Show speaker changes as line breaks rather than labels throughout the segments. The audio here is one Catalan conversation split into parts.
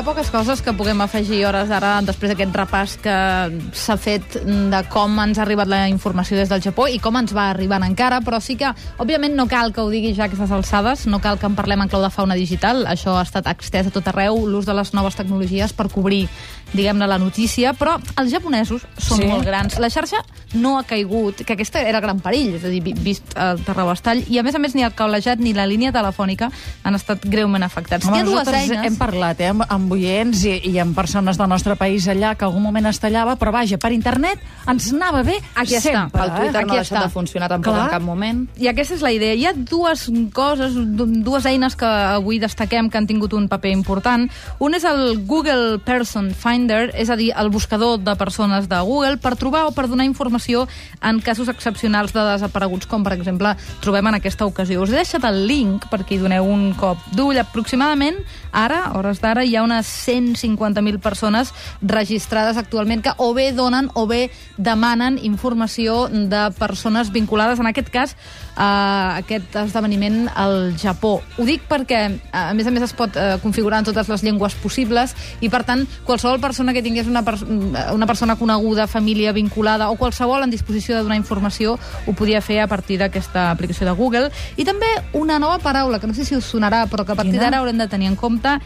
ha poques coses que puguem afegir hores d'ara després d'aquest repàs que s'ha fet de com ens ha arribat la informació des del Japó i com ens va arribant encara, però sí que, òbviament, no cal que ho digui ja a aquestes alçades, no cal que en parlem en clau de fauna digital, això ha estat extès a tot arreu, l'ús de les noves tecnologies per cobrir, diguem-ne, la notícia, però els japonesos són
Sí.
molt grans. La xarxa no ha caigut, que aquesta era gran perill, és a dir, vi- vist el terrabastall, i a més a més ni el cablejat ni la línia telefònica han estat greument afectats.
Home,
Hi ha dues eines...
hem parlat eh, amb, amb oients i, i amb persones del nostre país allà que algun moment es tallava, però vaja, per internet ens anava bé
Aquí està.
sempre.
El Twitter
eh?
no ha
Aquí
deixat
està.
de funcionar tampoc
Clar.
en cap moment.
I aquesta és la idea. Hi ha dues coses, du- dues eines que avui destaquem que han tingut un paper important. Un és el Google Person Finder, és a dir, el buscador de persones de Google per trobar o per donar informació en casos excepcionals de desapareguts, com per exemple trobem en aquesta ocasió. Us he deixat el link perquè hi doneu un cop d'ull. Aproximadament, ara, hores d'ara, hi ha unes 150.000 persones registrades actualment que o bé donen o bé demanen informació de persones vinculades, en aquest cas, a aquest esdeveniment al Japó. Ho dic perquè, a més a més, es pot eh, configurar en totes les llengües possibles i, per tant, qualsevol persona que tingués una, pers una persona coneguda, família vinculada o qualsevol en disposició de donar informació ho podia fer a partir d'aquesta aplicació de Google. I també una nova paraula, que no sé si us sonarà, però que a partir d'ara haurem de tenir en compte,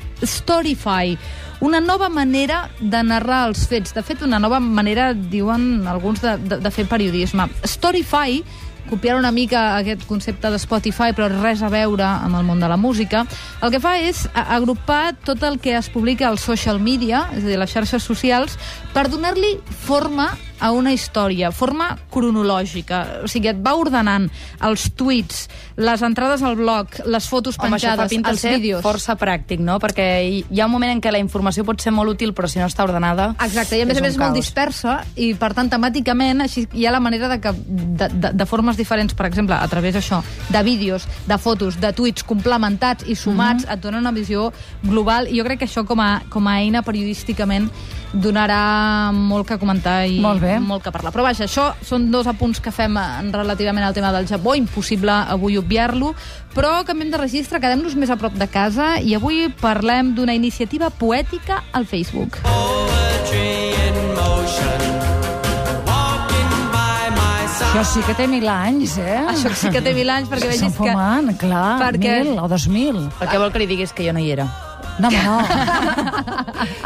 Storyfy. Una nova manera de narrar els fets. De fet, una nova manera, diuen alguns, de, de, de fer periodisme. Storyfy copiar una mica aquest concepte de Spotify, però res a veure amb el món de la música, el que fa és agrupar tot el que es publica al social media, és a dir, les xarxes socials, per donar-li forma a una història, forma cronològica. O sigui, et va ordenant els tuits, les entrades al blog, les fotos
Home, això fa
penjades,
pinta de
els vídeos...
força pràctic, no? Perquè hi- ha un moment en què la informació pot ser molt útil, però si no està ordenada...
Exacte, i a més
és
a més és molt dispersa i per tant temàticament així hi ha la manera de que de, de, de formes diferents, per exemple, a través d'això, de vídeos, de fotos, de tuits complementats i sumats, et dona una visió global i jo crec que això com a, com a eina periodísticament donarà molt que comentar i
Molt bé.
molt que parlar. Però vaja, això són dos apunts que fem en relativament al tema del Japó, impossible avui obviar-lo, però canviem de registre, quedem-nos més a prop de casa i avui parlem d'una iniciativa poètica al Facebook.
Això sí que té mil anys, eh?
Això sí que té mil anys, perquè
Estan
vegis que...
fumant, clar,
perquè-
mil o dos mil.
El que vol que li diguis que jo no hi era.
No, home, no.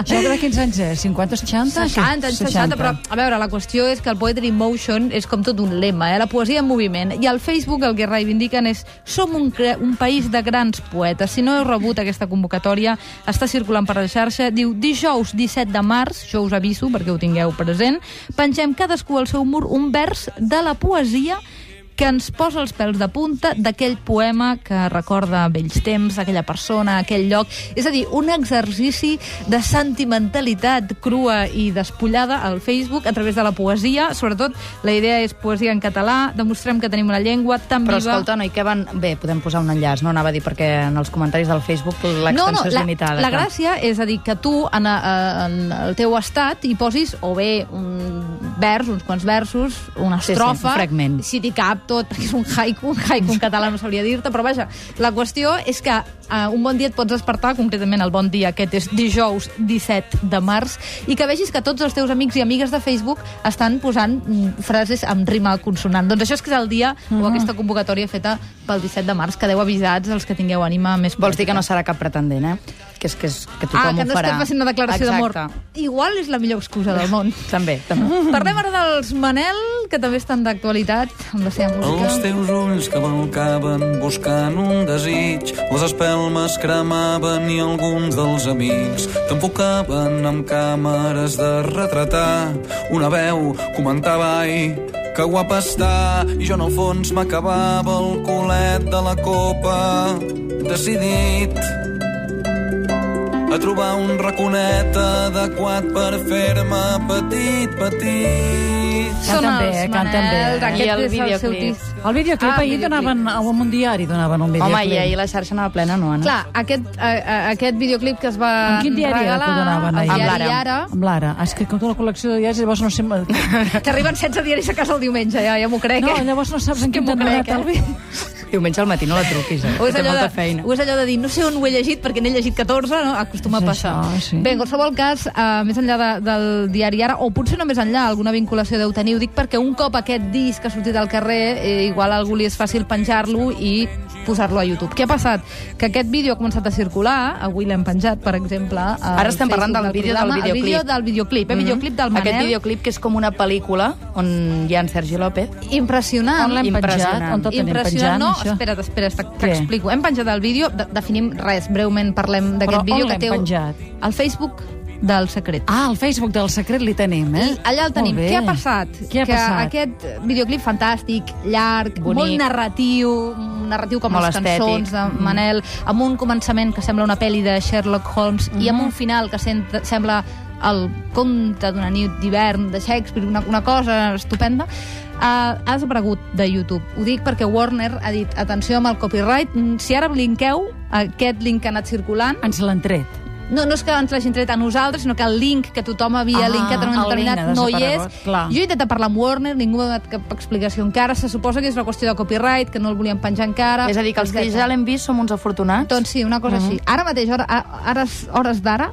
Això de quins anys és? 50, 60?
60, 60, però a veure, la qüestió és que el Poetry in Motion és com tot un lema, eh? la poesia en moviment. I al Facebook el que reivindiquen és som un, un país de grans poetes. Si no heu rebut aquesta convocatòria, està circulant per la xarxa, diu dijous 17 de març, jo us aviso perquè ho tingueu present, pengem cadascú al seu mur un vers de la poesia que ens posa els pèls de punta d'aquell poema que recorda vells temps, aquella persona, aquell lloc. És a dir, un exercici de sentimentalitat crua i despullada al Facebook a través de la poesia. Sobretot, la idea és poesia en català, demostrem que tenim una llengua tan
Però
viva...
escolta, no, i què van... Bé, podem posar un enllaç, no anava a dir, perquè en els comentaris del Facebook l'extensió
no, no,
és
la,
limitada.
la
clar.
gràcia és a dir que tu en, a- en el teu estat hi posis o bé un vers, uns quants versos, una
Sí, sí,
estrofa,
un fragment.
si t'hi cap tot, perquè és un haiku, un haiku en català no sabria dir-te, però vaja, la qüestió és que uh, un bon dia et pots despertar, concretament el bon dia, aquest és dijous 17 de març, i que vegis que tots els teus amics i amigues de Facebook estan posant mm, frases amb rima consonant. Doncs això és que és el dia o aquesta convocatòria feta pel 17 de març, quedeu avisats els que tingueu ànima més
Vols dir que no serà cap pretendent, eh? Que és que, és, que tothom
Ah, que no
ho farà.
estem fent una declaració d'amor. Igual és la millor excusa del món.
També, també.
Parlem ara dels Manel, que també estan d'actualitat amb la seva
Els
música.
teus ulls que balcaven buscant un desig, les espelmes cremaven i alguns dels amics t'enfocaven amb càmeres de retratar. Una veu comentava, ai, que guapa està, i jo en el fons m'acabava el culet de la copa, decidit a trobar un raconet adequat per fer-me petit, petit.
Canten bé, eh, canten bé.
Manel,
I el videoclip?
El videoclip
Ah,
ahir
videoclip.
donaven, en un diari donaven un videoclip.
Home, i ahir la xarxa anava plena, no, Anna?
Clar, aquest, eh, eh, aquest videoclip que es va
En quin diari era
regalar...
que donaven ahir?
Amb l'Ara.
Ara.
Amb l'Ara. Ah, És que com tota la col·lecció de diaris, llavors no sé...
T'arriben 16 diaris a casa el diumenge, ja, ja m'ho crec.
No,
eh?
llavors no saps en quin t'han donat el
eh?
Diumenge al matí no la truquis, eh?
O és,
que té
allò
molta
de,
feina.
o és allò de dir, no sé on ho he llegit perquè n'he llegit 14, no? Acostuma
És
a passar.
això, sí.
Bé, en qualsevol cas, uh, més enllà de, del diari Ara, o potser no més enllà, alguna vinculació deu tenir, ho dic perquè un cop aquest disc ha sortit al carrer, eh, igual a algú li és fàcil penjar-lo i posar-lo a YouTube. Què ha passat? Que aquest vídeo ha començat a circular, avui l'hem penjat, per exemple...
Ara estem parlant
Facebook
del vídeo del
programa, El vídeo
videoclip.
del videoclip, eh?
Mhm.
videoclip del Manel.
Aquest videoclip que és com una pel·lícula on hi ha en Sergi López.
Impressionant.
On l'hem penjat?
Impressionant.
On tot tenim
Impressionant,
penjant,
no?
això?
Espera't, espera't, t'explico. Hem penjat el vídeo, de, definim res, breument parlem d'aquest vídeo que
l'hem
té
penjat?
al Facebook del Secret.
Ah, al Facebook del Secret li tenim, eh?
I allà el tenim. Què ha passat?
Què ha
que
passat?
aquest videoclip fantàstic, llarg,
Bonic.
molt narratiu, narratiu com
Molt
les
estètic.
cançons de Manel, amb un començament que sembla una pel·li de Sherlock Holmes i
Mhm.
amb un final que sent, sembla el conte d'una nit d'hivern de Shakespeare, una, una cosa estupenda, uh, ha desaparegut de YouTube. Ho dic perquè Warner ha dit, atenció amb el copyright, si ara blinqueu, aquest link que ha anat circulant,
Ens l'han tret.
no, no és que ens l'hagin tret a nosaltres, sinó que el link que tothom havia
Ah,
linkat en un determinat no hi és.
clar.
Jo he intentat parlar amb Warner, ningú m'ha donat cap explicació encara. Se suposa que és una qüestió de copyright, que no el volien penjar encara.
És a dir, que els que ja l'hem vist som uns afortunats.
Doncs sí, una cosa així. Ara mateix, hora, a- hores, hores d'ara,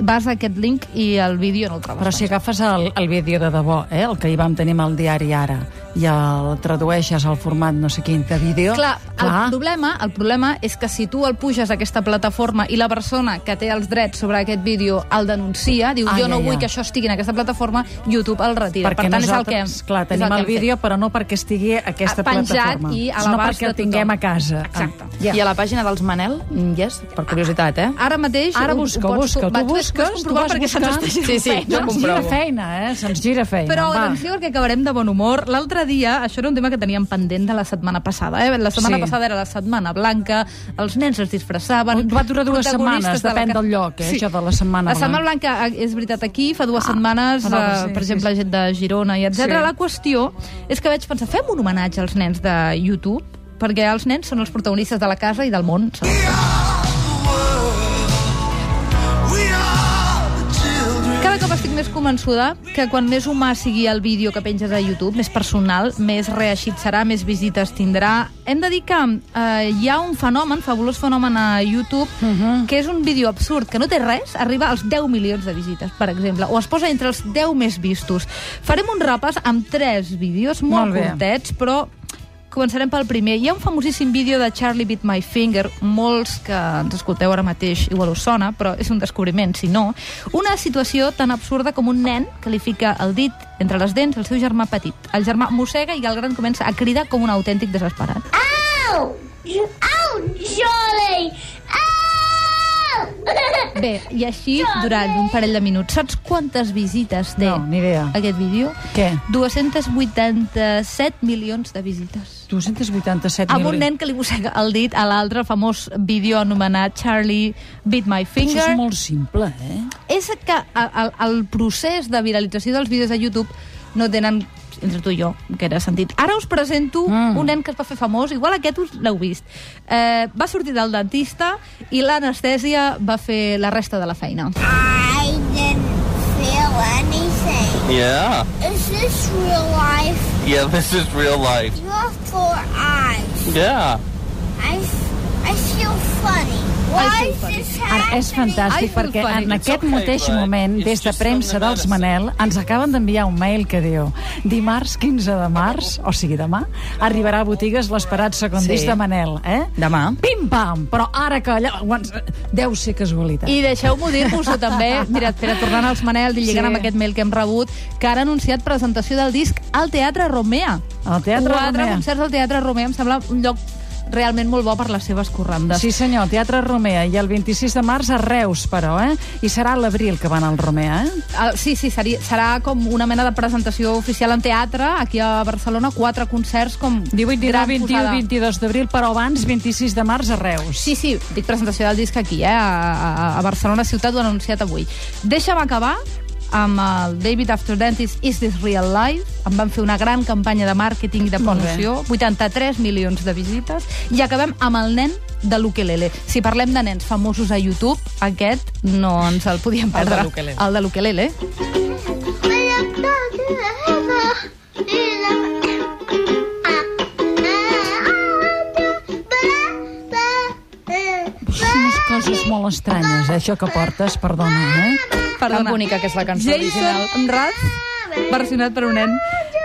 vas a aquest link i el vídeo no el trobes.
Però si agafes el, el vídeo de debò, eh, el que hi vam tenir amb el diari ara, i el tradueixes al format no sé quin de vídeo...
Clar, el problema, el problema és que si tu el puges a aquesta plataforma i la persona que té els drets sobre aquest vídeo el denuncia, diu
Ah,
jo no
ja, ja.
vull que això estigui en aquesta plataforma, YouTube el retira.
perquè
per tant, és el que...
clar,
és
tenim el,
hem fet.
vídeo, però no perquè estigui a aquesta
Ah, penjat
plataforma.
i a
sinó
l'abast
perquè
de
el tinguem a casa.
Exacte.
Ja.
I a la pàgina dels Manel, mm, yes, per curiositat, eh?
Ara mateix...
Ara
ho- ho
busca, busca, tu busques, tu vas
perquè se'ns
buscant.
Sí, sí,
feina.
jo
Se'ns
comprovo.
gira feina, eh? Se'ns gira feina.
Però atenció perquè acabarem de bon humor. L'altre dia, això era un tema que teníem pendent de la setmana passada. Eh? La setmana
Sí.
passada era la setmana blanca, els nens es disfressaven...
Va durar dues setmanes,
de la
depèn
ca-
del lloc, eh, això de la setmana
La setmana blanca, eh, és veritat, aquí fa dues
Ah,
setmanes,
nova,
eh,
sí,
per
sí,
exemple,
sí.
gent de Girona i etc.
Sí.
La qüestió és que vaig pensar, fem un homenatge als nens de YouTube? Perquè els nens són els protagonistes de la casa i del món. segons com. Cada cop estic més convençuda que quan més humà sigui el vídeo que penges a YouTube, més personal, més reeixit serà, més visites tindrà. Hem de dir que eh, hi ha un fenomen, fabulós fenomen a YouTube, uh -huh. que és un vídeo absurd, que no té res, arriba als 10 milions de visites, per exemple, o es posa entre els 10 més vistos. Farem un repàs amb tres vídeos, molt,
Molt bé.
curtets, però Començarem pel primer. Hi ha un famosíssim vídeo de Charlie Beat My Finger, molts que ens escolteu ara mateix igual us sona, però és un descobriment, si no. Una situació tan absurda com un nen que li fica el dit entre les dents al seu germà petit. El germà mossega i el gran comença a cridar com un autèntic desesperat.
Ow! Ow, Jolie! Ow!
Bé, i així durant un parell de minuts. Saps quantes visites té
No, ni idea.
aquest vídeo?
Què?
287 milions de visites.
287
amb un nen que li mossega el dit a l'altre famós vídeo anomenat Charlie Beat My
Això
Finger.
és molt simple, eh?
és que el, el procés de viralització dels vídeos de YouTube no tenen entre tu i jo, que era sentit. Ara us presento
Mm.
un nen que es va fer famós, igual aquest us l'heu vist. Eh, va sortir del dentista i l'anestèsia va fer la resta de la feina.
I didn't feel anything.
Yeah.
Is this real life?
Yeah, this is real life.
You have four eyes.
Yeah.
I, I feel funny.
Ara, és fantàstic perquè en aquest
okay,
mateix
but
moment, des de premsa dels. Manel, ens acaben d'enviar un mail que diu dimarts 15 de març, o sigui demà, arribarà a botigues l'esperat segon
Sí.
disc de Manel, eh?
Demà.
Pim-pam! Però ara que Deu ser casualitat.
I deixeu-m'ho dir-vos-ho també, mira, espera, tornant als Manel i lligant
Sí.
amb aquest mail que hem rebut, que han anunciat presentació del disc al Teatre Romea.
Al Teatre
Quatre
Romea.
concerts al Teatre Romea, em sembla un lloc realment molt bo per les seves corrandes.
Sí, senyor, Teatre Romea. I el 26 de març a Reus, però, eh? I serà a l'abril que van al Romea, eh?
El, sí, sí, seria, serà com una mena de presentació oficial en teatre, aquí a Barcelona, quatre concerts com
18, 19,
gran
21,
posada.
22 d'abril, però abans 26 de març a Reus.
Sí, sí, dic presentació del disc aquí, eh, a, a, a Barcelona ciutat, ho han anunciat avui. Deixa'm acabar amb el David After Dentist Is This Real Life. En van fer una gran campanya de màrqueting i de promoció, 83 milions de visites, i acabem amb el nen de l'Ukelele. Si parlem de nens famosos a YouTube, aquest no ens el podíem perdre. El de l'Ukelele.
Unes coses molt estranyes, eh, això que portes, perdona, eh?
Tan bonica que és la cançó original.
Jason Mraz, versionat per un nen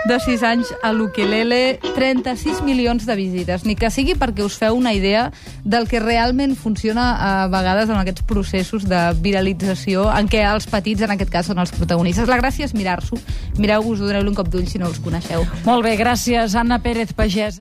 de 6 anys a l'Ukelele, 36 milions de visites. Ni que sigui perquè us feu una idea del que realment funciona a vegades en aquests processos de viralització en què els petits, en aquest cas, són els protagonistes. La gràcia és mirar-s'ho. Mireu-vos, doneu-li un cop d'ull si no els coneixeu.
Molt bé, gràcies, Anna Pérez Pagès.